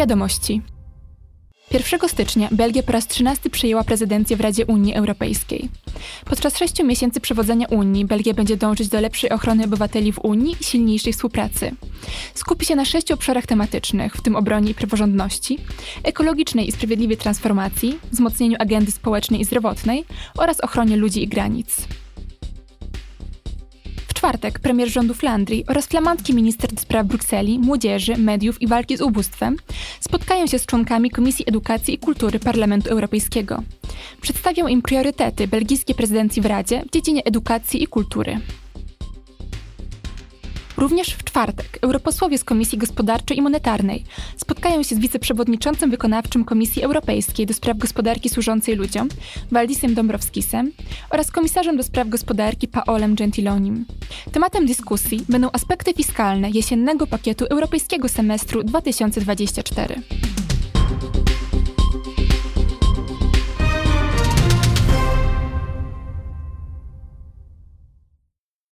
Wiadomości. 1 stycznia Belgia po raz 13 przejęła prezydencję w Radzie Unii Europejskiej. Podczas sześciu miesięcy przewodzenia Unii Belgia będzie dążyć do lepszej ochrony obywateli w Unii i silniejszej współpracy. Skupi się na sześciu obszarach tematycznych, w tym obronie i praworządności, ekologicznej i sprawiedliwej transformacji, wzmocnieniu agendy społecznej i zdrowotnej oraz ochronie ludzi i granic czwartek premier rządu Flandrii oraz flamandzki minister spraw Brukseli, młodzieży, mediów i walki z ubóstwem spotkają się z członkami Komisji Edukacji i Kultury Parlamentu Europejskiego. Przedstawią im priorytety belgijskiej prezydencji w Radzie w dziedzinie edukacji i kultury. Również w czwartek europosłowie z Komisji Gospodarczej i Monetarnej spotkają się z wiceprzewodniczącym wykonawczym Komisji Europejskiej do spraw gospodarki służącej ludziom, Waldisem Dombrovskisem oraz komisarzem do spraw gospodarki Paolem Gentilonim. Tematem dyskusji będą aspekty fiskalne jesiennego pakietu europejskiego semestru 2024.